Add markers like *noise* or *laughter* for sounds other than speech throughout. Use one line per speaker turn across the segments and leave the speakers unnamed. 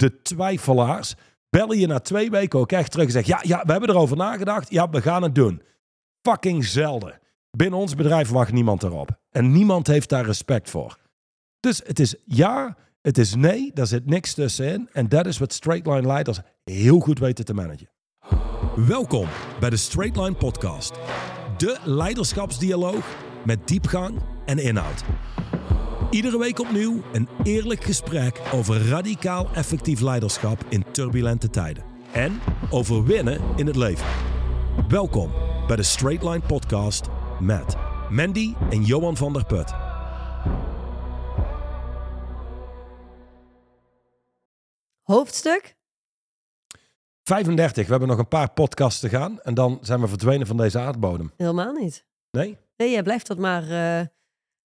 de twijfelaars bellen je na twee weken ook echt terug en zeggen: Ja, ja, we hebben erover nagedacht. Ja, we gaan het doen. Fucking zelden. Binnen ons bedrijf wacht niemand erop. En niemand heeft daar respect voor. Dus het is ja, het is nee, daar zit niks tussenin. En dat is wat straight line leiders heel goed weten te managen. Welkom bij de Straight Line Podcast. De leiderschapsdialoog met diepgang en inhoud. Iedere week opnieuw een eerlijk gesprek over radicaal effectief leiderschap in turbulente tijden. En over winnen in het leven. Welkom bij de Straight Line Podcast met Mandy en Johan van der Put.
Hoofdstuk?
35, we hebben nog een paar podcasts te gaan en dan zijn we verdwenen van deze aardbodem.
Helemaal niet.
Nee?
Nee, jij blijft dat maar eh,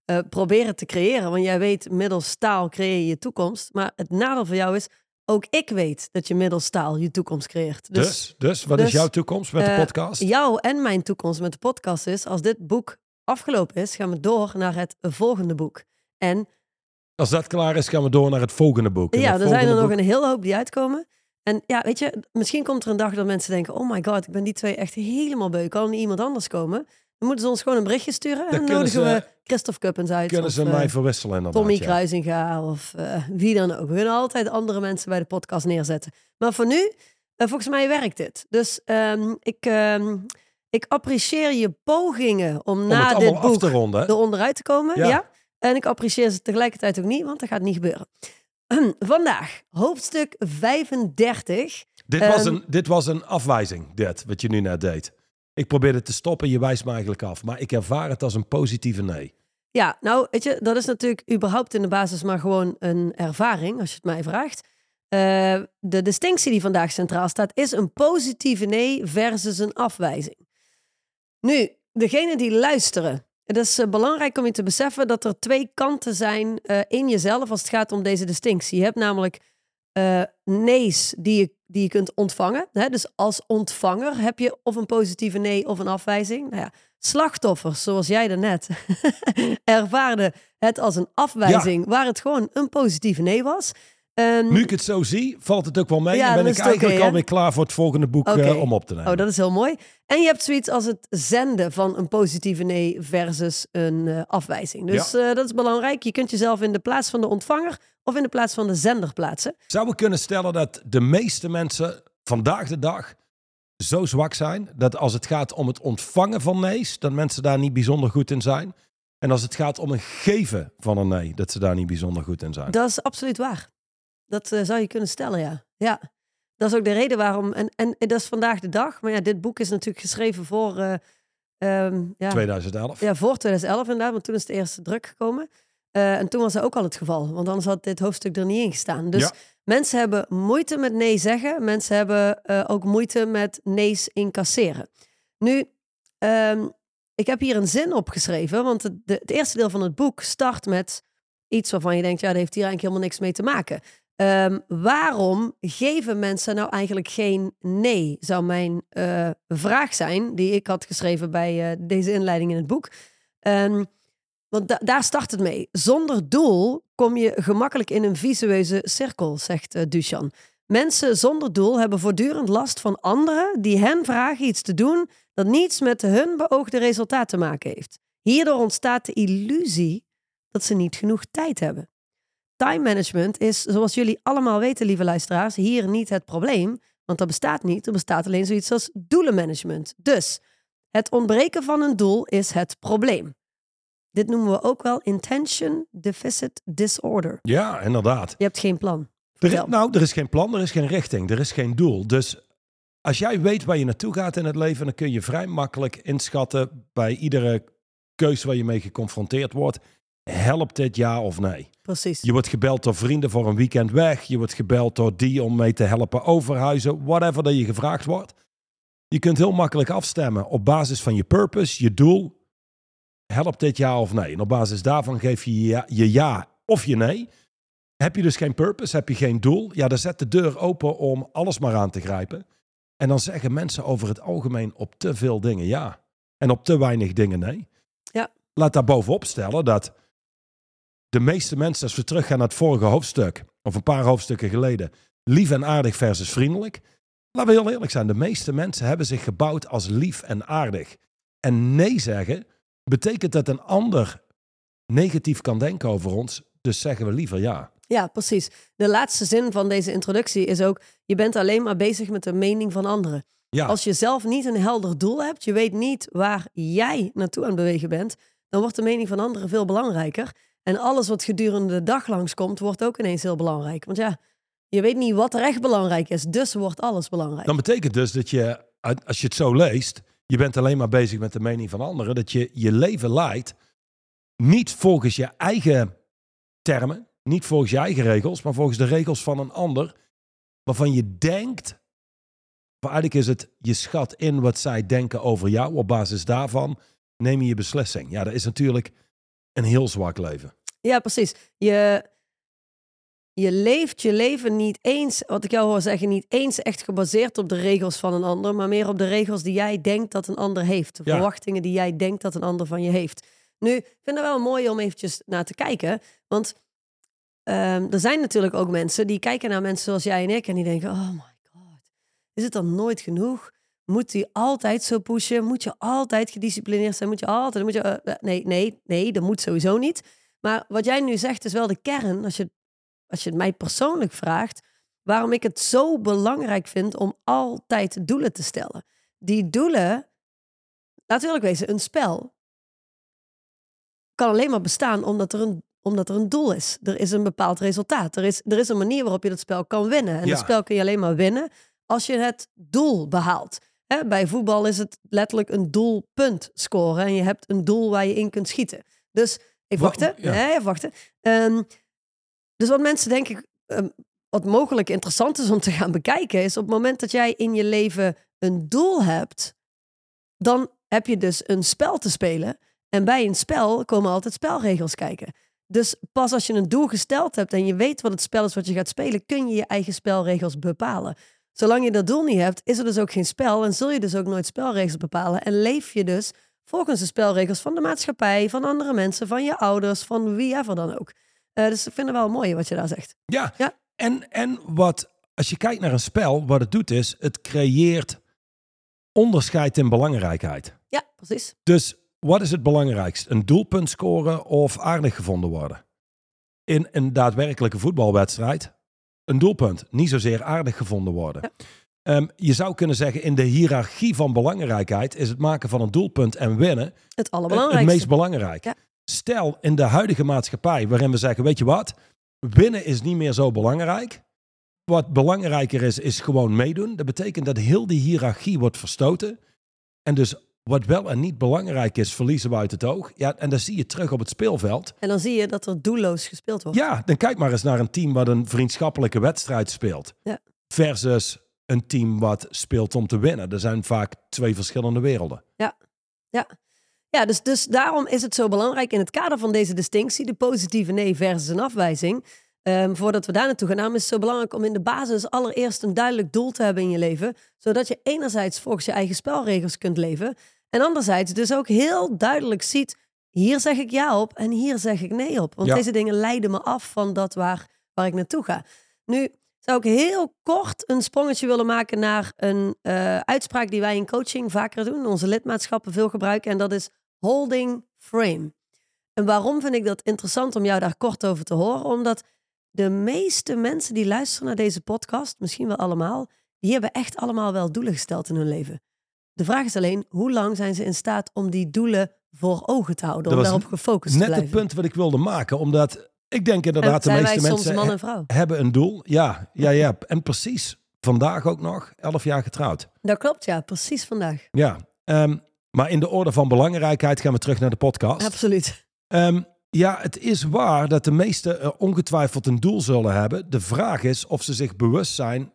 eh, proberen te creëren. Want jij weet, middels taal creëer je je toekomst. Maar het nadeel voor jou is, ook ik weet dat je middels taal je toekomst creëert.
Dus, dus, wat is
dus,
jouw toekomst met de
eh,
podcast?
Jouw en mijn toekomst met de podcast is, als dit boek afgelopen is, gaan we door naar het volgende boek. En
Als dat klaar is, gaan we door naar het volgende boek. En
ja, er zijn er nog
boek-
een hele hoop die uitkomen. En ja, weet je, misschien komt er een dag dat mensen denken: oh my god, ik ben die twee echt helemaal beu. Kan er niet iemand anders komen? Dan moeten ze ons gewoon een berichtje sturen. En dan nodigen we Christophe Kuppens uit.
Kunnen
of,
ze
eh,
mij verwisselen inderdaad.
Tommy
ja.
Kruisinga of eh, wie dan ook. We kunnen altijd andere mensen bij de podcast neerzetten. Maar voor nu, eh, volgens mij werkt dit. Dus ehm, ik, ehm, ik apprecieer je pogingen om,
Om
na dit boek
te ronden. hè?
er onderuit te komen.
Ja.
Ja. En ik apprecieer ze tegelijkertijd ook niet, want dat gaat niet gebeuren. *clears throat* Vandaag, hoofdstuk 35.
Dit, was
Ehm,
een, dit was een afwijzing, dit, wat je nu net deed. Ik probeerde te stoppen, je wijst me eigenlijk af. Maar ik ervaar het als een positieve nee.
Ja, nou, weet je, dat is natuurlijk überhaupt in de basis maar gewoon een ervaring, als je het mij vraagt. Eh, de distinctie die vandaag centraal staat, is een positieve nee versus een afwijzing. Nu, degene die luisteren. Het is eh, belangrijk om je te beseffen dat er twee kanten zijn eh, in jezelf als het gaat om deze distinctie. Je hebt namelijk nee's die je, die je kunt ontvangen. Hè? Dus als ontvanger heb je of een positieve nee of een afwijzing. Nou ja, slachtoffers, zoals jij daarnet, *laughs* ervaarden het als een afwijzing waar het gewoon een positieve nee was. Ehm,
Nu ik het zo zie, valt het ook wel mee.
Ja,
en ben ik eigenlijk
hè?
alweer klaar voor het volgende boek eh, om op te nemen.
Oh, dat is heel mooi. En je hebt zoiets als het zenden van een positieve nee versus een eh, afwijzing. Dus eh, dat is belangrijk. Je kunt jezelf in de plaats van de ontvanger of in de plaats van de zender plaatsen.
Zou we kunnen stellen dat de meeste mensen vandaag de dag zo zwak zijn... dat als het gaat om het ontvangen van nee's... dat mensen daar niet bijzonder goed in zijn. En als het gaat om een geven van een nee... dat ze daar niet bijzonder goed in zijn.
Dat is absoluut waar. Dat eh, zou je kunnen stellen, ja. Ja. Dat is ook de reden waarom. En, en, en dat is vandaag de dag. Maar ja, dit boek is natuurlijk geschreven voor. eh, ehm, ja,
2011.
Ja, voor 2011 inderdaad, want toen is de eerste druk gekomen. Eh, en toen was dat ook al het geval, want anders had dit hoofdstuk er niet in gestaan. Dus
Ja.
mensen hebben moeite met nee zeggen. Mensen hebben eh, ook moeite met nee's incasseren. Nu, ehm, ik heb hier een zin opgeschreven, want het, de- het eerste deel van het boek start met iets waarvan je denkt, ja, daar heeft hier eigenlijk helemaal niks mee te maken. Ehm, waarom geven mensen nou eigenlijk geen nee? Zou mijn eh, vraag zijn, die ik had geschreven bij deze inleiding in het boek. Ehm, want da- daar start het mee. Zonder doel kom je gemakkelijk in een visueuze cirkel, zegt Duchan. Mensen zonder doel hebben voortdurend last van anderen die hen vragen iets te doen dat niets met hun beoogde resultaat te maken heeft. Hierdoor ontstaat de illusie dat ze niet genoeg tijd hebben. Time management is, zoals jullie allemaal weten, lieve luisteraars, hier niet het probleem, want dat bestaat niet. Er bestaat alleen zoiets als doelenmanagement. Dus het ontbreken van een doel is het probleem. Dit noemen we ook wel intention deficit disorder.
Ja, inderdaad.
Je hebt geen plan.
Er is, nou, er is geen plan, er is geen richting, er is geen doel. Dus als jij weet waar je naartoe gaat in het leven, dan kun je vrij makkelijk inschatten bij iedere keus waar je mee geconfronteerd wordt. Helpt dit ja of nee?
Precies.
Je wordt gebeld door vrienden voor een weekend weg. Je wordt gebeld door die om mee te helpen overhuizen. Whatever dat je gevraagd wordt. Je kunt heel makkelijk afstemmen op basis van je purpose, je doel. Helpt dit ja of nee? En op basis daarvan geef je je ja, je ja of je nee. Heb je dus geen purpose, heb je geen doel, ja, dan zet de deur open om alles maar aan te grijpen. En dan zeggen mensen over het algemeen op te veel dingen ja. En op te weinig dingen nee.
Ja.
Laat daar bovenop stellen dat de meeste mensen, als we teruggaan naar het vorige hoofdstuk, of een paar hoofdstukken geleden, lief en aardig versus vriendelijk. Laten we heel eerlijk zijn, de meeste mensen hebben zich gebouwd als lief en aardig. En nee zeggen betekent dat een ander negatief kan denken over ons, dus zeggen we liever ja.
Ja, precies. De laatste zin van deze introductie is ook: je bent alleen maar bezig met de mening van anderen.
Ja,
Als je zelf niet een helder doel hebt, je weet niet waar jij naartoe aan het bewegen bent, dan wordt de mening van anderen veel belangrijker. En alles wat gedurende de dag langskomt, wordt ook ineens heel belangrijk. Want ja, je weet niet wat er echt belangrijk is, dus wordt alles belangrijk.
dan betekent dus dat je, als je het zo leest, je bent alleen maar bezig met de mening van anderen, dat je je leven leidt niet volgens je eigen termen, niet volgens je eigen regels, maar volgens de regels van een ander, waarvan je denkt, maar eigenlijk is het, je schat in wat zij denken over jou, op basis daarvan neem je je beslissing. Ja, dat is natuurlijk een heel zwak leven.
Ja, precies. Je, je leeft je leven niet eens, wat ik jou hoor zeggen, niet eens echt gebaseerd op de regels van een ander, maar meer op de regels die jij denkt dat een ander heeft. De
Ja.
verwachtingen die jij denkt dat een ander van je heeft. Nu, ik vind het wel mooi om eventjes naar te kijken, want ehm, er zijn natuurlijk ook mensen die kijken naar mensen zoals jij en ik en die denken, oh my god, is het dan nooit genoeg? Moet hij altijd zo pushen? Moet je altijd gedisciplineerd zijn? Moet je altijd... Moet je, eh, eh, nee, nee, nee, dat moet sowieso niet. Maar wat jij nu zegt is wel de kern, als je, als je het mij persoonlijk vraagt, waarom ik het zo belangrijk vind om altijd doelen te stellen. Die doelen, laten we wezen, een spel kan alleen maar bestaan omdat er een, omdat er een doel is. Er is een bepaald resultaat. Er is, er is een manier waarop je dat spel kan winnen. En
Ja.
dat spel kun je alleen maar winnen als je het doel behaalt. Bij voetbal is het letterlijk een doelpunt scoren. En je hebt een doel waar je in kunt schieten. Dus, even
Wa-
wachten.
ja.
Even wachten. Dus wat mensen denk ik, ehm, wat mogelijk interessant is om te gaan bekijken, is op het moment dat jij in je leven een doel hebt, dan heb je dus een spel te spelen. En bij een spel komen altijd spelregels kijken. Dus pas als je een doel gesteld hebt en je weet wat het spel is wat je gaat spelen, kun je je eigen spelregels bepalen. Zolang je dat doel niet hebt, is er dus ook geen spel en zul je dus ook nooit spelregels bepalen. En leef je dus volgens de spelregels van de maatschappij, van andere mensen, van je ouders, van wie ever dan ook. Eh, dus ik vind het wel mooi wat je daar zegt.
Ja,
Ja.
En, en wat, als je kijkt naar een spel, wat het doet is, het creëert onderscheid in belangrijkheid.
Ja, precies.
Dus wat is het belangrijkst? Een doelpunt scoren of aardig gevonden worden? In een daadwerkelijke voetbalwedstrijd, een doelpunt, niet zozeer aardig gevonden worden.
Ja.
Ehm, je zou kunnen zeggen, in de hiërarchie van belangrijkheid is het maken van een doelpunt en winnen
Het
het, meest belangrijk.
Ja.
Stel in de huidige maatschappij waarin we zeggen, weet je wat, winnen is niet meer zo belangrijk. Wat belangrijker is, is gewoon meedoen. Dat betekent dat heel die hiërarchie wordt verstoten. En dus wat wel en niet belangrijk is, verliezen we uit het oog. Ja, en dan zie je terug op het speelveld.
En dan zie je dat er doelloos gespeeld wordt.
Ja, dan kijk maar eens naar een team wat een vriendschappelijke wedstrijd speelt.
Ja.
Versus een team wat speelt om te winnen. Er zijn vaak twee verschillende werelden.
Ja, dus, dus daarom is het zo belangrijk in het kader van deze distinctie, de positieve nee versus een afwijzing. Ehm, voordat we daar naartoe gaan, is het zo belangrijk om in de basis allereerst een duidelijk doel te hebben in je leven. Zodat je enerzijds volgens je eigen spelregels kunt leven. En anderzijds dus ook heel duidelijk ziet, hier zeg ik ja op en hier zeg ik nee op. Want
Ja.
deze dingen leiden me af van dat waar, waar ik naartoe ga. Nu zou ik heel kort een sprongetje willen maken naar een eh, uitspraak die wij in coaching vaker doen. Onze lidmaatschappen veel gebruiken. En dat is holding frame. En waarom vind ik dat interessant om jou daar kort over te horen? Omdat de meeste mensen die luisteren naar deze podcast, misschien wel allemaal, die hebben echt allemaal wel doelen gesteld in hun leven. De vraag is alleen, hoe lang zijn ze in staat om die doelen voor ogen te houden, om daarop gefocust te
Net
blijven?
het punt wat ik wilde maken. Omdat ik denk
En
inderdaad, de meeste mensen
man en vrouw?
hebben een doel. Ja, ja, ja. *laughs* En precies vandaag ook nog, 11 jaar getrouwd.
Dat klopt, ja, precies vandaag.
Ja. Ehm, maar in de orde van belangrijkheid gaan we terug naar de podcast.
Absoluut.
Ehm, ja, het is waar dat de meesten er ongetwijfeld een doel zullen hebben. De vraag is of ze zich bewust zijn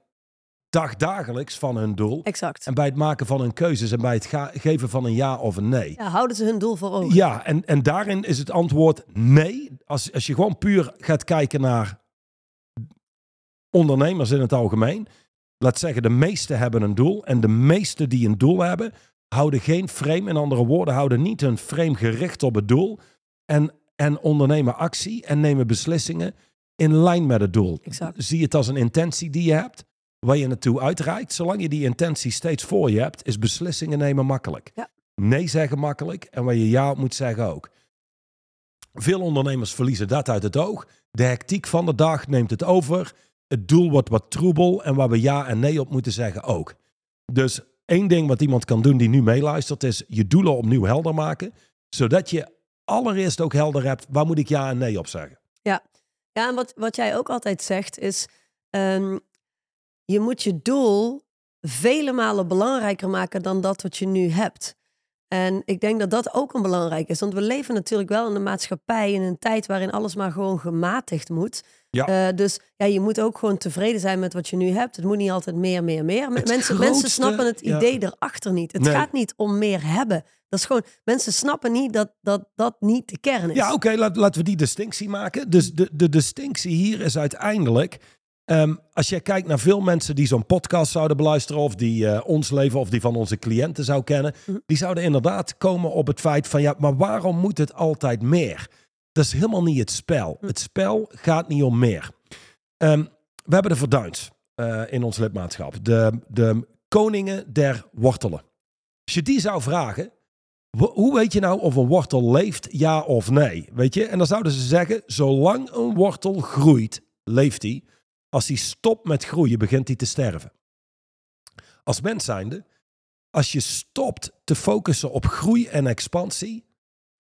dagdagelijks van hun doel.
Exact.
En bij het maken van hun keuzes en bij het geven van een ja of een nee.
Ja, houden ze hun doel voor ogen?
Ja, en, en daarin is het antwoord nee. Als, als je gewoon puur gaat kijken naar ondernemers in het algemeen. Laat zeggen, de meesten hebben een doel. En de meesten die een doel hebben, houden geen frame. In andere woorden, houden niet hun frame gericht op het doel. En, en ondernemen actie en nemen beslissingen in lijn met het doel.
Exact.
Zie het als een intentie die je hebt, waar je naartoe uitreikt. Zolang je die intentie steeds voor je hebt, is beslissingen nemen makkelijk.
Ja.
Nee zeggen makkelijk en waar je ja op moet zeggen ook. Veel ondernemers verliezen dat uit het oog. De hectiek van de dag neemt het over. Het doel wordt wat troebel en waar we ja en nee op moeten zeggen ook. Dus één ding wat iemand kan doen die nu meeluistert is je doelen opnieuw helder maken. Zodat je allereerst ook helder hebt waar moet ik ja en nee op zeggen.
Ja, en wat, wat jij ook altijd zegt is, ehm, je moet je doel vele malen belangrijker maken dan dat wat je nu hebt. En ik denk dat dat ook een belangrijk is. Want we leven natuurlijk wel in een maatschappij in een tijd waarin alles maar gewoon gematigd moet.
Ja.
Eh, dus ja, je moet ook gewoon tevreden zijn met wat je nu hebt. Het moet niet altijd meer, meer, meer.
Het
mensen,
grootste-
mensen snappen het
ja.
idee erachter niet. Het
Nee.
gaat niet om meer hebben. Dat is gewoon, mensen snappen niet dat dat, dat niet de kern is.
Ja, oké, laat, laten we die distinctie maken. Dus de, de distinctie hier is uiteindelijk. ehm, als je kijkt naar veel mensen die zo'n podcast zouden beluisteren, of die eh, ons leven of die van onze cliënten zou kennen,
Mhm.
die zouden inderdaad komen op het feit van ja, maar waarom moet het altijd meer? Dat is helemaal niet het spel.
Mhm.
Het spel gaat niet om meer. Ehm, we hebben de Verduins eh, in ons lidmaatschap, de, de koningen der wortelen. Als je die zou vragen, Hoe weet je nou of een wortel leeft, ja of nee? Weet je? En dan zouden ze zeggen, zolang een wortel groeit, leeft hij. Als hij stopt met groeien, begint hij te sterven. Als mens zijnde, als je stopt te focussen op groei en expansie,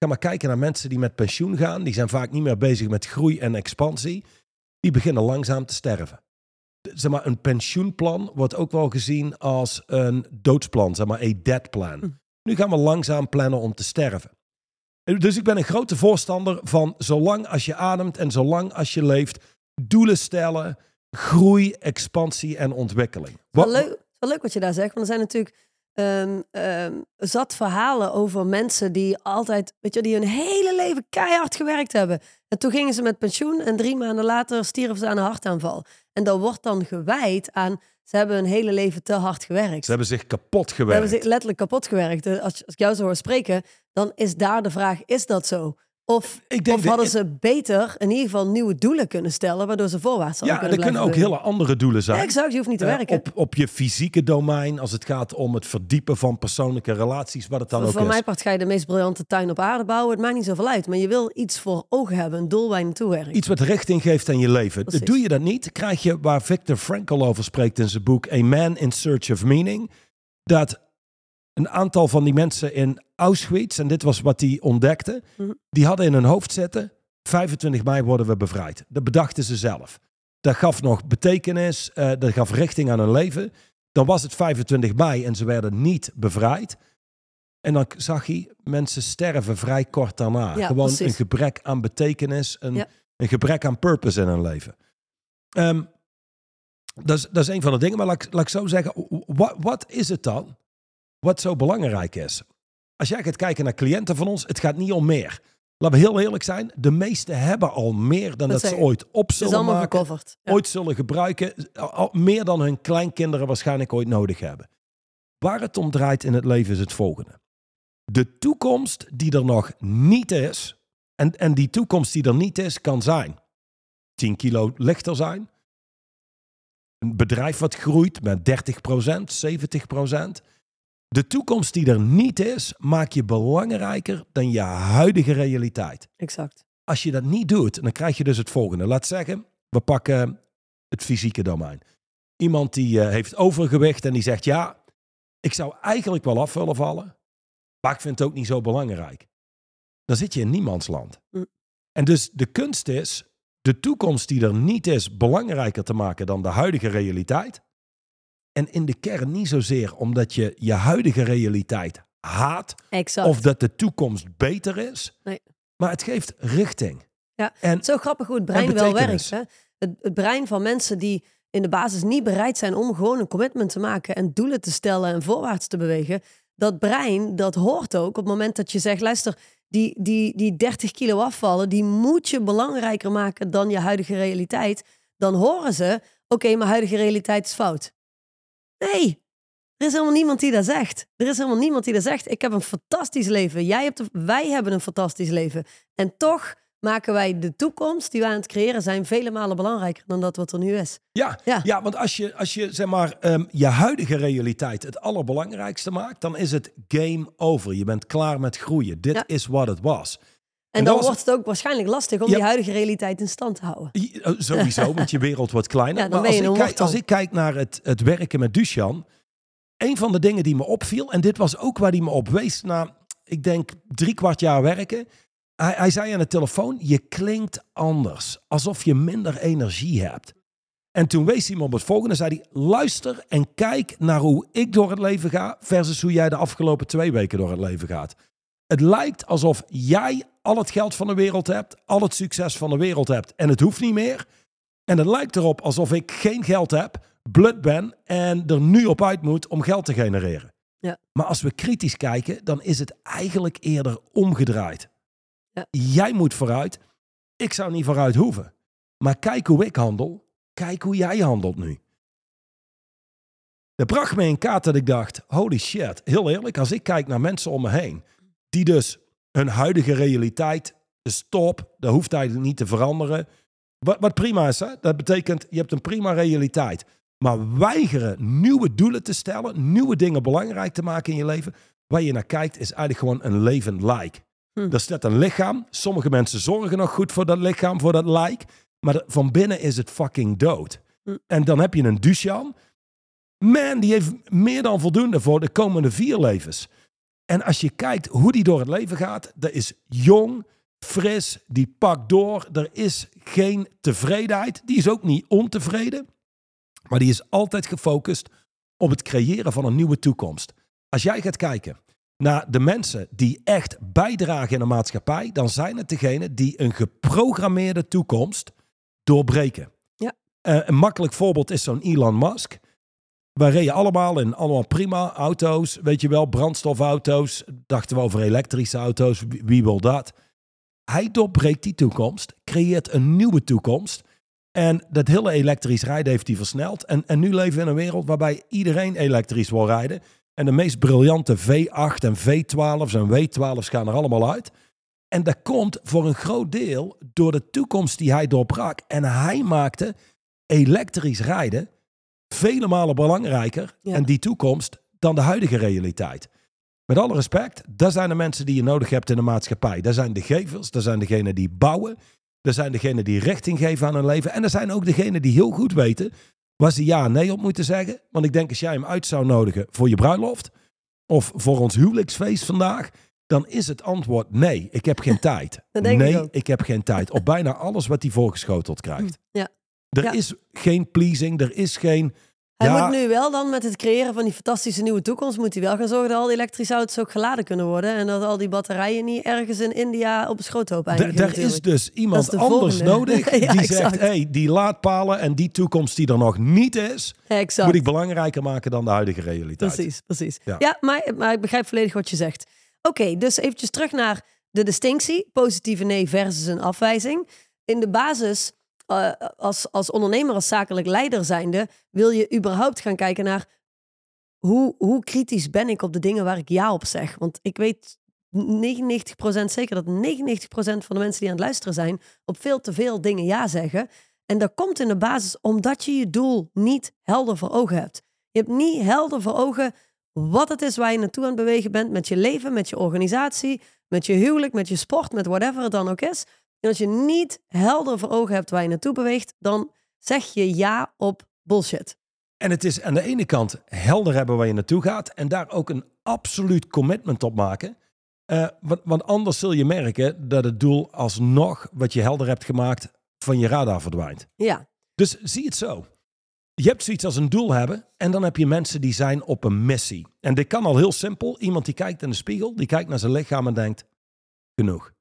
ga maar kijken naar mensen die met pensioen gaan, die zijn vaak niet meer bezig met groei en expansie, die beginnen langzaam te sterven. Zeg maar, een pensioenplan wordt ook wel gezien als een doodsplan, zeg maar, a dead plan. Nu gaan we langzaam plannen om te sterven. Dus ik ben een grote voorstander van zolang als je ademt en zolang als je leeft, doelen stellen, groei, expansie en ontwikkeling.
Wel leuk, wel leuk wat je daar zegt. Want er zijn natuurlijk ehm, ehm, zat verhalen over mensen die altijd, weet je, die hun hele leven keihard gewerkt hebben. En toen gingen ze met pensioen en drie maanden later stierven ze aan een hartaanval. En dat wordt dan gewijd aan, ze hebben hun hele leven te hard gewerkt.
Ze hebben zich kapot
Ze
gewerkt.
hebben zich letterlijk kapot gewerkt. Dus Als, als ik jou zo hoor spreken, dan is daar de vraag, is dat zo? Of,
Ik denk
of
de-
hadden ze beter in ieder geval nieuwe doelen kunnen stellen, waardoor ze voorwaarts hadden
ja, er
kunnen
kunnen ook hele andere doelen zijn.
Ja, exact, je hoeft niet te
Eh,
werken.
op, op je fysieke domein, als het gaat om het verdiepen van persoonlijke relaties, wat het dan ook
Van
is.
mijn part ga je de meest briljante tuin op aarde bouwen. Het maakt niet zoveel uit. Maar je wil iets voor ogen hebben. Een doel waar je naartoe werkt.
Iets wat richting geeft aan je leven.
Precies.
Doe je dat niet, krijg je waar Viktor Frankl over spreekt in zijn boek A Man in Search of Meaning. Dat een aantal van die mensen in Auschwitz, en dit was wat hij ontdekte,
Mhm.
die hadden in hun hoofd zitten, 25 mei worden we bevrijd. Dat bedachten ze zelf. Dat gaf nog betekenis, eh, dat gaf richting aan hun leven. Dan was het 25 mei en ze werden niet bevrijd. En dan zag hij mensen sterven vrij kort daarna.
Ja,
Gewoon
precies.
een gebrek aan betekenis, een,
Ja.
een gebrek aan purpose in hun leven. Ehm, dat, is, dat is een van de dingen. Maar laat, ik- laat ik zo zeggen, wat, wat is het dan wat zo belangrijk is? Als jij gaat kijken naar cliënten van ons, het gaat niet om meer. Laten we heel eerlijk zijn, de meesten hebben al meer dan
Dat
dat ze ooit op zullen maken.
Ja.
ooit zullen gebruiken, meer dan hun kleinkinderen waarschijnlijk ooit nodig hebben. Waar het om draait in het leven is het volgende. De toekomst die er nog niet is, en, en die toekomst die er niet is, kan zijn 10 kilo lichter zijn, een bedrijf wat groeit met 30%, 70%. De toekomst die er niet is, maak je belangrijker dan je huidige realiteit
Exact.
als je dat niet doet, dan krijg je dus het volgende. Laat zeggen, we pakken het fysieke domein. Iemand die eh, heeft overgewicht en die zegt, ja, ik zou eigenlijk wel af willen vallen, maar ik vind het ook niet zo belangrijk. Dan zit je in niemandsland.
Mm.
En dus de kunst is de toekomst die er niet is belangrijker te maken dan de huidige realiteit. En in de kern niet zozeer omdat je je huidige realiteit haat
Exact.
of dat de toekomst beter is.
Nee.
Maar het geeft richting.
Ja,
En
Zo grappig hoe het brein wel werkt. Hè? Het, het brein van mensen die in de basis niet bereid zijn om gewoon een commitment te maken en doelen te stellen en voorwaarts te bewegen. Dat brein, dat hoort ook op het moment dat je zegt, luister, die, die, die 30 kilo afvallen, die moet je belangrijker maken dan je huidige realiteit. Dan horen ze, oké, mijn huidige realiteit is fout. Nee, er is helemaal niemand die dat zegt. Er is helemaal niemand die dat zegt. Ik heb een fantastisch leven. Jij hebt een- wij hebben een fantastisch leven. En toch maken wij de toekomst die we aan het creëren zijn vele malen belangrijker dan dat wat er nu is.
Ja, ja.
Ja.
want als je, als je zeg maar, ehm, je huidige realiteit het allerbelangrijkste maakt, dan is het game over. Je bent klaar met groeien. Dit
Ja.
is wat het was.
En,
En
dan
was-
wordt het ook waarschijnlijk lastig om
Ja.
die huidige realiteit in stand te houden.
Eh, Sowieso, *laughs* want je wereld wordt kleiner.
Ja,
maar als ik, kijk, als ik kijk naar het, het werken met Dusjan, een van de dingen die me opviel, en dit was ook waar hij me op wees na, ik denk, drie kwart jaar werken. Hij, hij zei aan de telefoon, je klinkt anders, alsof je minder energie hebt. En toen wees hij me op het volgende, zei hij, luister en kijk naar hoe ik door het leven ga, versus hoe jij de afgelopen twee weken door het leven gaat. Het lijkt alsof jij al het geld van de wereld hebt, al het succes van de wereld hebt en het hoeft niet meer. En het lijkt erop alsof ik geen geld heb, blut ben en er nu op uit moet om geld te genereren.
Ja.
Maar als we kritisch kijken, dan is het eigenlijk eerder omgedraaid.
Ja.
Jij moet vooruit. Ik zou niet vooruit hoeven. Maar kijk hoe ik handel. Kijk hoe jij handelt nu. Dat bracht me in kaart dat ik dacht, holy shit. Heel eerlijk, als ik kijk naar mensen om me heen. Die dus hun huidige realiteit, de stop, dat hoeft eigenlijk niet te veranderen. Wat, wat prima is, hè? dat betekent je hebt een prima realiteit. Maar weigeren nieuwe doelen te stellen, nieuwe dingen belangrijk te maken in je leven. Waar je naar kijkt, is eigenlijk gewoon een levend lijk.
Hm.
Er staat een lichaam. Sommige mensen zorgen nog goed voor dat lichaam, voor dat lijk. Maar van binnen is het fucking dood.
Hm.
En dan heb je een Dusjan. Man, die heeft meer dan voldoende voor de komende vier levens. En als je kijkt hoe die door het leven gaat, dat is jong, fris, die pakt door. Er is geen tevredenheid. Die is ook niet ontevreden. Maar die is altijd gefocust op het creëren van een nieuwe toekomst. Als jij gaat kijken naar de mensen die echt bijdragen in de maatschappij, dan zijn het degenen die een geprogrammeerde toekomst doorbreken.
Ja.
Eh, een makkelijk voorbeeld is zo'n Elon Musk. Wij reden allemaal in allemaal prima auto's, weet je wel, brandstofauto's. Dachten we over elektrische auto's, wie, wil dat? Hij doorbreekt die toekomst, creëert een nieuwe toekomst. En dat hele elektrisch rijden heeft hij versneld. En, en nu leven we in een wereld waarbij iedereen elektrisch wil rijden. En de meest briljante V8 en V12's en W12's gaan er allemaal uit. En dat komt voor een groot deel door de toekomst die hij doorbrak. En hij maakte elektrisch rijden vele malen belangrijker
Ja.
en die toekomst dan de huidige realiteit. Met alle respect, dat zijn de mensen die je nodig hebt in de maatschappij. Dat zijn de gevers, dat zijn degenen die bouwen, dat zijn degenen die richting geven aan hun leven. En er zijn ook degenen die heel goed weten waar ze ja en nee op moeten zeggen. Want ik denk als jij hem uit zou nodigen voor je bruiloft of voor ons huwelijksfeest vandaag, dan is het antwoord nee, ik heb geen *laughs* tijd.
Ik
nee,
ook.
ik heb geen tijd. Op bijna alles wat hij voorgeschoteld krijgt.
Ja.
Er
Ja.
is geen pleasing, er is geen...
Hij
ja,
moet nu wel dan met het creëren van die fantastische nieuwe toekomst, moet hij wel gaan zorgen dat al die elektrische auto's ook geladen kunnen worden. En dat al die batterijen niet ergens in India op een schroothoop eindigen.
er is dus iemand
de
anders
volgende.
nodig *laughs*
Ja,
die
exact.
zegt, hey, die laadpalen en die toekomst die er nog niet is,
exact.
moet ik belangrijker maken dan de huidige realiteit.
Precies, precies.
Ja.
Ja, maar, maar ik begrijp volledig wat je zegt. Oké, dus eventjes terug naar de distinctie. Positieve nee versus een afwijzing. In de basis, eh, als, als ondernemer, als zakelijk leider zijnde... wil je überhaupt gaan kijken naar... Hoe, hoe kritisch ben ik op de dingen waar ik ja op zeg? Want ik weet 99% zeker dat 99% van de mensen die aan het luisteren zijn... op veel te veel dingen ja zeggen. En dat komt in de basis omdat je je doel niet helder voor ogen hebt. Je hebt niet helder voor ogen wat het is waar je naartoe aan het bewegen bent met je leven, met je organisatie, met je huwelijk, met je sport, met whatever het dan ook is. En als je niet helder voor ogen hebt waar je naartoe beweegt, dan zeg je ja op bullshit.
En het is aan de ene kant helder hebben waar je naartoe gaat en daar ook een absoluut commitment op maken. Eh, want, want anders zul je merken dat het doel alsnog, wat je helder hebt gemaakt, van je radar verdwijnt.
Ja,
Dus zie het zo. Je hebt zoiets als een doel hebben en dan heb je mensen die zijn op een missie. En dit kan al heel simpel. Iemand die kijkt in de spiegel, die kijkt naar zijn lichaam en denkt, genoeg.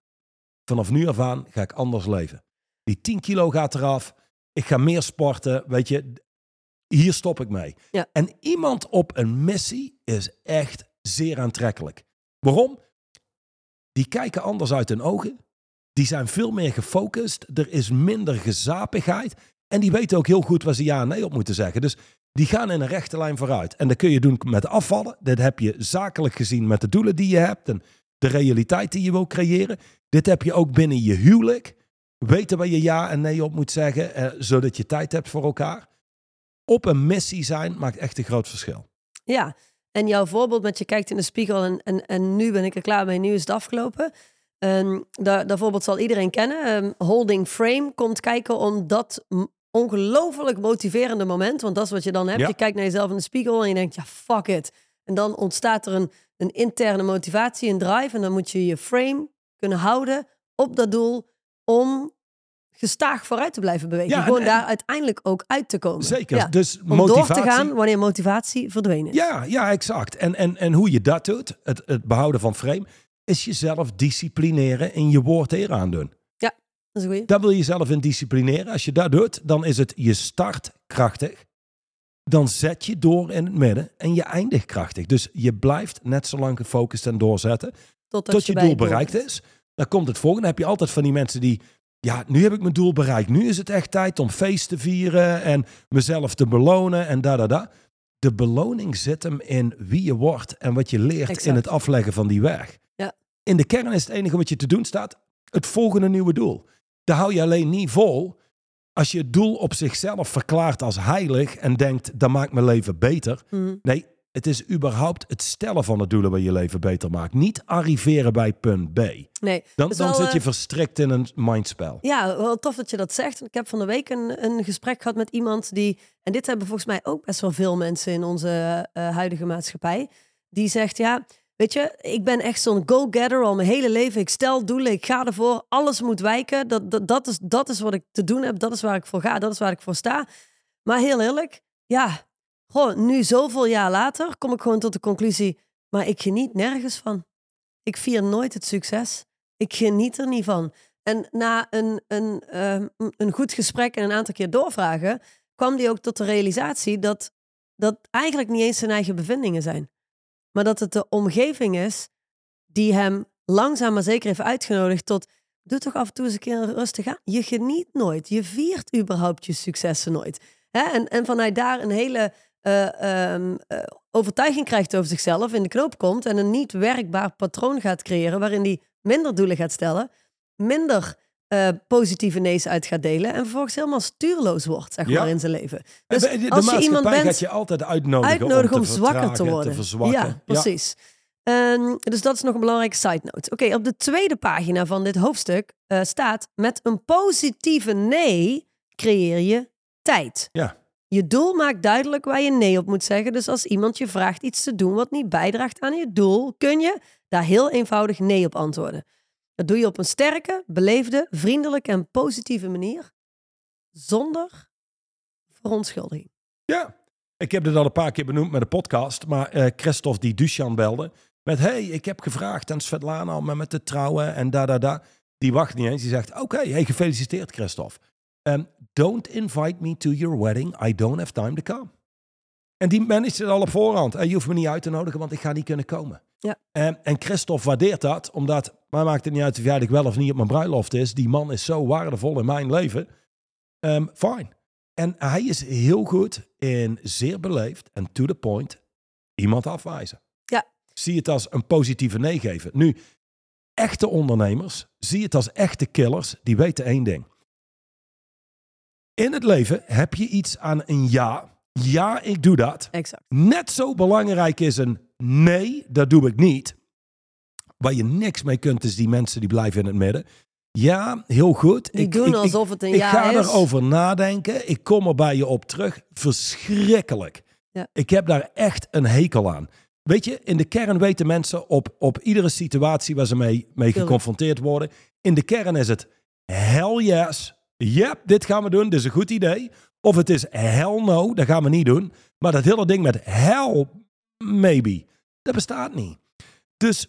Vanaf nu af aan ga ik anders leven. Die 10 kilo gaat eraf. Ik ga meer sporten. Weet je, hier stop ik mee.
Ja.
En iemand op een missie is echt zeer aantrekkelijk. Waarom? Die kijken anders uit hun ogen. Die zijn veel meer gefocust. Er is minder gezapigheid. En die weten ook heel goed waar ze ja en nee op moeten zeggen. Dus die gaan in een rechte lijn vooruit. En dat kun je doen met afvallen. Dat heb je zakelijk gezien met de doelen die je hebt. En de realiteit die je wil creëren. Dit heb je ook binnen je huwelijk. Weten waar je ja en nee op moet zeggen, eh, zodat je tijd hebt voor elkaar. Op een missie zijn maakt echt een groot verschil.
Ja, en jouw voorbeeld met je kijkt in de spiegel en, en, en nu ben ik er klaar mee, nu is het afgelopen. Um, dat, dat voorbeeld zal iedereen kennen. Ehm, holding Frame komt kijken om dat ongelooflijk motiverende moment. Want dat is wat je dan hebt.
Ja.
Je kijkt naar jezelf in de spiegel en je denkt, ja, fuck it. En dan ontstaat er een, een interne motivatie, een drive. En dan moet je je frame kunnen houden op dat doel om gestaag vooruit te blijven bewegen.
Ja, en-
Gewoon
en-
daar uiteindelijk ook uit te komen.
Zeker.
Ja,
Dus
Om
motivatie.
door te gaan wanneer motivatie verdwenen is.
Ja, ja, exact. En, en, en hoe je dat doet, het, het behouden van frame, is jezelf disciplineren in je woord eer aandoen.
Dat is goeie.
Daar wil je jezelf in disciplineren. Als je dat doet, dan is het je start krachtig. Dan zet je door in het midden en je eindigt krachtig. Dus je blijft net zo lang gefocust en doorzetten
Totdat
tot je doel bereikt is. Dan komt het volgende. Dan heb je altijd van die mensen die, ja, nu heb ik mijn doel bereikt. Nu is het echt tijd om feest te vieren en mezelf te belonen en da da da. De beloning zit hem in wie je wordt en wat je leert
Exact.
in het afleggen van die weg.
Ja.
In de kern is het enige wat je te doen staat, het volgende nieuwe doel. Daar hou je alleen niet vol als je het doel op zichzelf verklaart als heilig en denkt, dat maakt mijn leven beter.
Mhm.
Nee, het is überhaupt het stellen van de doelen waar je leven beter maakt. Niet arriveren bij punt B.
Nee,
Dan, dan
wel,
zit je
eh,
verstrikt in een mindspel.
Ja, wel tof dat je dat zegt. Ik heb van de week een, een gesprek gehad met iemand die, en dit hebben volgens mij ook best wel veel mensen in onze eh, huidige maatschappij, die zegt, ja, weet je, ik ben echt zo'n go-getter al mijn hele leven. Ik stel doelen, ik ga ervoor, alles moet wijken. Dat, dat, dat, is, dat is wat ik te doen heb, dat is waar ik voor ga, dat is waar ik voor sta. Maar heel eerlijk, ja, gewoon nu zoveel jaar later kom ik gewoon tot de conclusie, maar ik geniet nergens van. Ik vier nooit het succes. Ik geniet er niet van. En na een, een, ehm, een goed gesprek en een aantal keer doorvragen, kwam hij ook tot de realisatie dat dat eigenlijk niet eens zijn eigen bevindingen zijn. Maar dat het de omgeving is die hem langzaam maar zeker heeft uitgenodigd tot doe toch af en toe eens een keer rustig aan. Je geniet nooit. Je viert überhaupt je successen nooit. Hè? En, en vanuit daar een hele eh, ehm, eh, overtuiging krijgt over zichzelf, in de knoop komt en een niet werkbaar patroon gaat creëren waarin hij minder doelen gaat stellen, minder eh, positieve nee's uit gaat delen en vervolgens helemaal stuurloos wordt, zeg
Ja.
in zijn leven.
Dus de, de
als je iemand bent
gaat je altijd uitnodigen,
uitnodigen om,
om, te
zwakker te worden. Ja, precies. Ehm, dus dat is nog een belangrijke side note. Oké, op de tweede pagina van dit hoofdstuk eh, staat: met een positieve nee creëer je tijd.
Ja.
Je doel maakt duidelijk waar je nee op moet zeggen. Dus als iemand je vraagt iets te doen wat niet bijdraagt aan je doel, kun je daar heel eenvoudig nee op antwoorden. Dat doe je op een sterke, beleefde, vriendelijke en positieve manier, zonder verontschuldiging.
Ja, ik heb dit al een paar keer benoemd met de podcast. Maar eh Christophe die Duchan belde. Met, hey, ik heb gevraagd aan Svetlana om met te trouwen en da da da. Die wacht niet eens. Die zegt, oké, hey, gefeliciteerd Christophe. Um, don't invite me to your wedding. I don't have time to come. En die managt het al op voorhand. En je hoeft me niet uit te nodigen, want ik ga niet kunnen komen.
Ja.
En, en Christophe waardeert dat, omdat, mij maakt het niet uit of jij wel of niet op mijn bruiloft is. Die man is zo waardevol in mijn leven. Ehm fine. En hij is heel goed in zeer beleefd en to the point iemand afwijzen.
Ja.
Zie het als een positieve nee geven. Nu, echte ondernemers, zie het als echte killers, die weten één ding. In het leven heb je iets aan een ja. Ja, ik doe dat.
Exact.
Net zo belangrijk is een nee, dat doe ik niet. Waar je niks mee kunt, is die mensen die blijven in het midden. Ja, heel goed.
Die
Ik-
doen
ik- ik-
alsof het een
ik
ja
ga
is.
erover nadenken. Ik kom er bij je op terug. Verschrikkelijk.
Ja.
Ik heb daar echt een hekel aan. Weet je, in de kern weten mensen op, op iedere situatie waar ze mee, mee geconfronteerd worden. In de kern is het hell yes. Yep, dit gaan we doen. Dit is een goed idee. Of het is hell no. Dat gaan we niet doen. Maar dat hele ding met hell maybe. Dat bestaat niet. Dus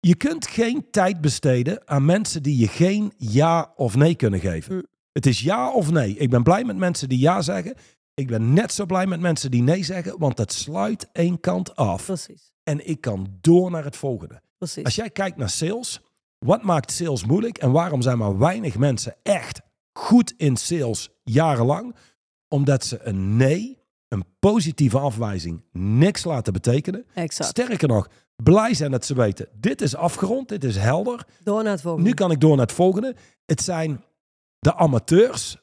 je kunt geen tijd besteden aan mensen die je geen ja of nee kunnen geven.
Mm.
Het is ja of nee. Ik ben blij met mensen die ja zeggen. Ik ben net zo blij met mensen die nee zeggen, want dat sluit één kant af.
Precies.
En ik kan door naar het volgende.
Precies.
Als jij kijkt naar sales, wat maakt sales moeilijk en waarom zijn maar weinig mensen echt goed in sales jarenlang? Omdat ze een nee, een positieve afwijzing, niks laten betekenen.
Exact.
Sterker nog, blij zijn dat ze weten, dit is afgerond, dit is helder.
Door naar het volgende.
Nu kan ik door naar het volgende. Het zijn de amateurs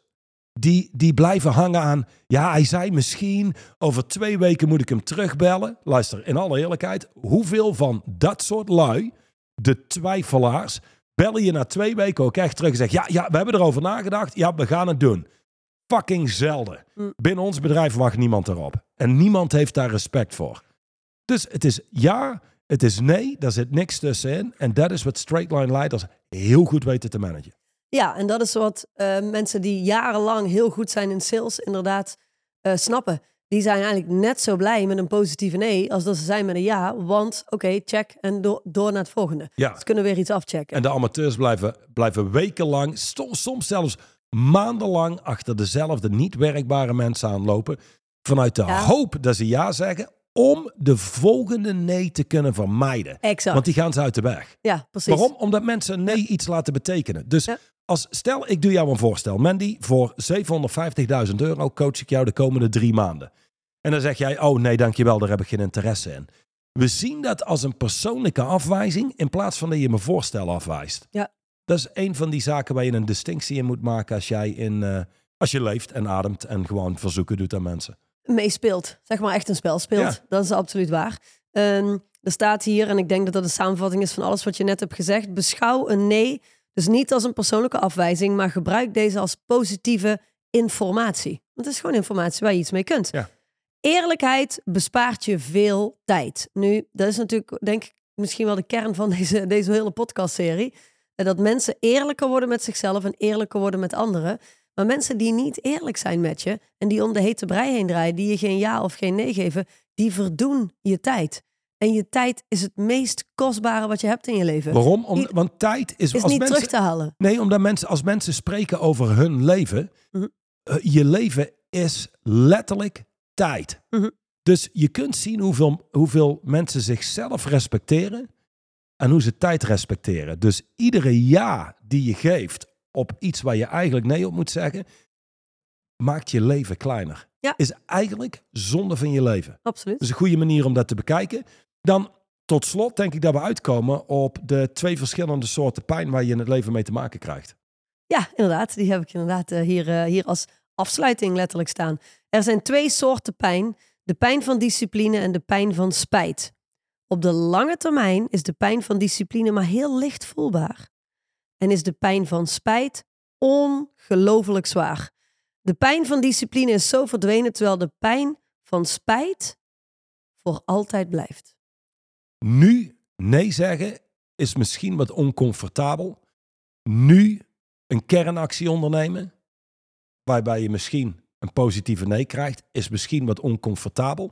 die, die blijven hangen aan. Ja, hij zei misschien over twee weken moet ik hem terugbellen. Luister, in alle eerlijkheid, hoeveel van dat soort lui, de twijfelaars, bellen je na twee weken ook echt terug en zeggen: Ja, ja, we hebben erover nagedacht. Ja, we gaan het doen. Fucking zelden.
Mm.
Binnen ons bedrijf wacht niemand erop. En niemand heeft daar respect voor. Dus het is ja, het is nee, daar zit niks tussenin. En dat is wat straight line leiders heel goed weten te managen.
Ja, en dat is wat eh, mensen die jarenlang heel goed zijn in sales inderdaad eh, snappen. Die zijn eigenlijk net zo blij met een positieve nee als dat ze zijn met een ja. Want oké, check en door, door naar het volgende.
Ja.
Ze kunnen weer iets afchecken.
En de amateurs blijven, blijven wekenlang, sto- soms zelfs maandenlang achter dezelfde niet werkbare mensen aanlopen. Vanuit de
Ja.
hoop dat ze ja zeggen om de volgende nee te kunnen vermijden.
exact.
Want die gaan ze uit de weg.
ja, precies.
Waarom? Omdat mensen nee iets laten betekenen. Dus
Ja.
als stel, ik doe jou een voorstel. Mandy, voor 750.000 euro coach ik jou de komende drie maanden. En dan zeg jij, oh nee, dankjewel, daar heb ik geen interesse in. We zien dat als een persoonlijke afwijzing in plaats van dat je mijn voorstel afwijst.
Ja.
Dat is een van die zaken waar je een distinctie in moet maken als jij in, eh, als je leeft en ademt en gewoon verzoeken doet aan mensen.
meespeelt. Zeg maar echt een spel speelt.
Ja.
Dat is absoluut waar. Ehm, er staat hier, en ik denk dat dat een samenvatting is van alles wat je net hebt gezegd. Beschouw een nee dus niet als een persoonlijke afwijzing, maar gebruik deze als positieve informatie. Want het is gewoon informatie waar je iets mee kunt.
Ja.
Eerlijkheid bespaart je veel tijd. Nu, dat is natuurlijk, denk ik, misschien wel de kern van *laughs* deze, deze hele podcastserie. Dat mensen eerlijker worden met zichzelf en eerlijker worden met anderen. Maar mensen die niet eerlijk zijn met je en die om de hete brei heen draaien, die je geen ja of geen nee geven, die verdoen je tijd. En je tijd is het meest kostbare wat je hebt in je leven.
Waarom? Om, want tijd is,
Is
als
niet
mensen,
terug te halen.
Nee, omdat mensen, als mensen spreken over hun leven,
Mhm.
eh, je leven is letterlijk tijd.
Mhm.
Dus je kunt zien hoeveel, hoeveel mensen zichzelf respecteren en hoe ze tijd respecteren. Dus iedere ja die je geeft op iets waar je eigenlijk nee op moet zeggen, maakt je leven kleiner.
Ja.
Is eigenlijk zonde van je leven.
Absoluut.
Is een goede manier om dat te bekijken. Dan tot slot denk ik dat we uitkomen op de twee verschillende soorten pijn waar je in het leven mee te maken krijgt.
Ja, inderdaad. Die heb ik inderdaad eh, hier, eh, hier als afsluiting letterlijk staan. Er zijn twee soorten pijn. De pijn van discipline en de pijn van spijt. Op de lange termijn is de pijn van discipline maar heel licht voelbaar. En is de pijn van spijt ongelooflijk zwaar. De pijn van discipline is zo verdwenen, terwijl de pijn van spijt voor altijd blijft.
Nu nee zeggen is misschien wat oncomfortabel. Nu een kernactie ondernemen, waarbij je misschien een positieve nee krijgt, is misschien wat oncomfortabel.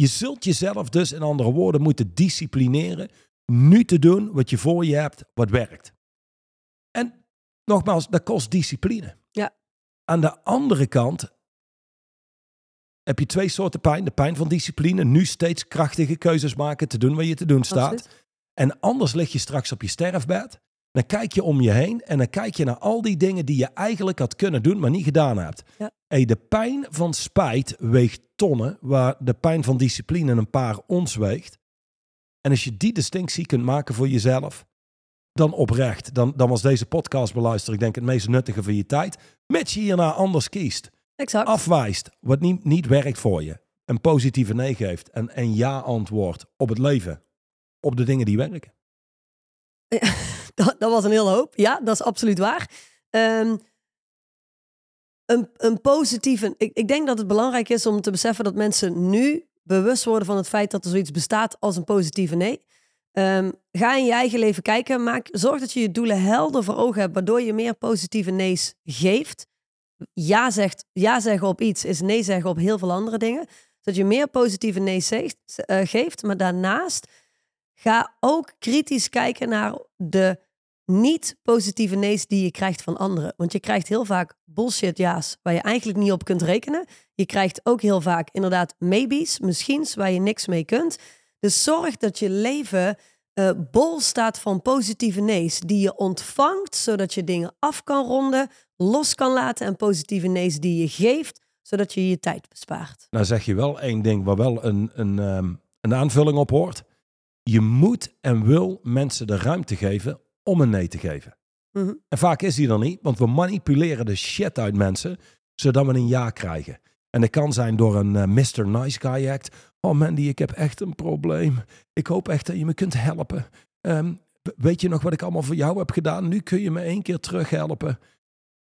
Je zult jezelf dus in andere woorden moeten disciplineren nu te doen wat je voor je hebt, wat werkt. En nogmaals, dat kost discipline.
Ja.
Aan de andere kant heb je twee soorten pijn. De pijn van discipline, nu steeds krachtige keuzes maken, te doen wat je te doen staat. En anders lig je straks op je sterfbed. Dan kijk je om je heen en dan kijk je naar al die dingen die je eigenlijk had kunnen doen, maar niet gedaan hebt.
Ja.
Hey, de pijn van spijt weegt tonnen, waar de pijn van discipline een paar ons weegt. En als je die distinctie kunt maken voor jezelf, dan oprecht. Dan, dan was deze podcast beluisteren, ik denk het meest nuttige van je tijd. Met je hierna anders kiest,
Exact.
afwijst wat niet, niet werkt voor je, een positieve nee geeft en een ja antwoord op het leven, op de dingen die werken. *laughs*
Dat, dat was een hele hoop. Ja, dat is absoluut waar. Ehm, een, een positieve. Ik, ik denk dat het belangrijk is om te beseffen dat mensen nu bewust worden van het feit dat er zoiets bestaat als een positieve nee. Ehm, ga in je eigen leven kijken. Maak, zorg dat je je doelen helder voor ogen hebt, waardoor je meer positieve nee's geeft. Ja, zegt, ja zeggen op iets is nee zeggen op heel veel andere dingen. Zodat je meer positieve nee's eh, geeft. Maar daarnaast ga ook kritisch kijken naar de niet positieve nee's die je krijgt van anderen. Want je krijgt heel vaak bullshit ja's waar je eigenlijk niet op kunt rekenen. Je krijgt ook heel vaak inderdaad maybes, misschiens, waar je niks mee kunt. Dus zorg dat je leven eh, bol staat van positieve nee's die je ontvangt, zodat je dingen af kan ronden, los kan laten en positieve nee's die je geeft, zodat je je tijd bespaart.
Nou zeg je wel één ding waar wel een, een, ehm, een aanvulling op hoort. Je moet en wil mensen de ruimte geven om een nee te geven.
Mhm.
En vaak is die er niet, want we manipuleren de shit uit mensen, zodat we een ja krijgen. En dat kan zijn door een eh, Mr. Nice Guy act. Oh Mandy, ik heb echt een probleem. Ik hoop echt dat je me kunt helpen. Ehm, weet je nog wat ik allemaal voor jou heb gedaan? Nu kun je me één keer terughelpen.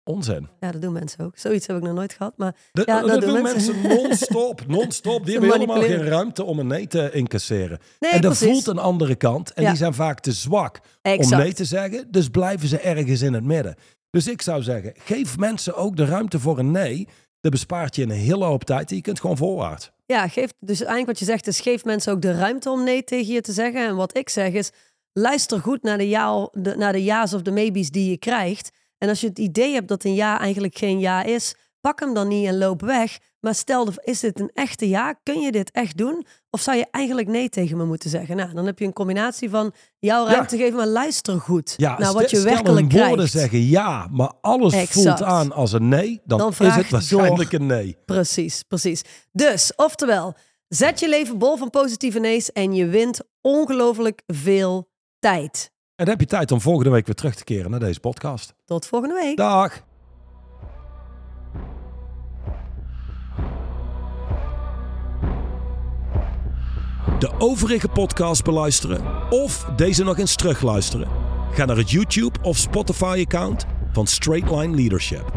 Onzin.
Ja, dat doen mensen ook. Zoiets heb ik nog nooit gehad. Maar
Dat,
Ja,
dat
dat
doen
doen
mensen
mensen.
non-stop. *laughs* Non-stop. Die hebben helemaal geen ruimte om een nee te incasseren.
nee,
en dat
precies.
voelt een andere kant. En
Ja.
die zijn vaak te zwak om nee te zeggen. Dus blijven ze ergens in het midden. Dus ik zou zeggen, geef mensen ook de ruimte voor een nee. Dat bespaart je een hele hoop tijd. En je kunt gewoon voorwaarts.
Ja, geef, dus eigenlijk wat je zegt is geef mensen ook de ruimte om nee tegen je te zeggen. En wat ik zeg is, luister goed naar de, ja, de, naar de ja's of de maybes die je krijgt. En als je het idee hebt dat een ja eigenlijk geen ja is, pak hem dan niet en loop weg. Maar stel, is dit een echte ja? Kun je dit echt doen? Of zou je eigenlijk nee tegen me moeten zeggen? Nou, dan heb je een combinatie van jouw
Ja.
ruimte geven, maar luister goed
Ja,
naar Nou, wat je
stel
werkelijk
in woorden
krijgt.
zeggen ja, maar alles
Exact.
voelt aan als een nee. Dan,
Dan
is het waarschijnlijk
door.
een nee.
Precies, precies. Dus, oftewel, zet je leven bol van positieve nee's en je wint ongelooflijk veel tijd.
En dan heb je tijd om volgende week weer terug te keren naar deze podcast.
Tot volgende week.
Dag! De overige podcast beluisteren of deze nog eens terugluisteren? Ga naar het YouTube of Spotify account van Straightline Leadership.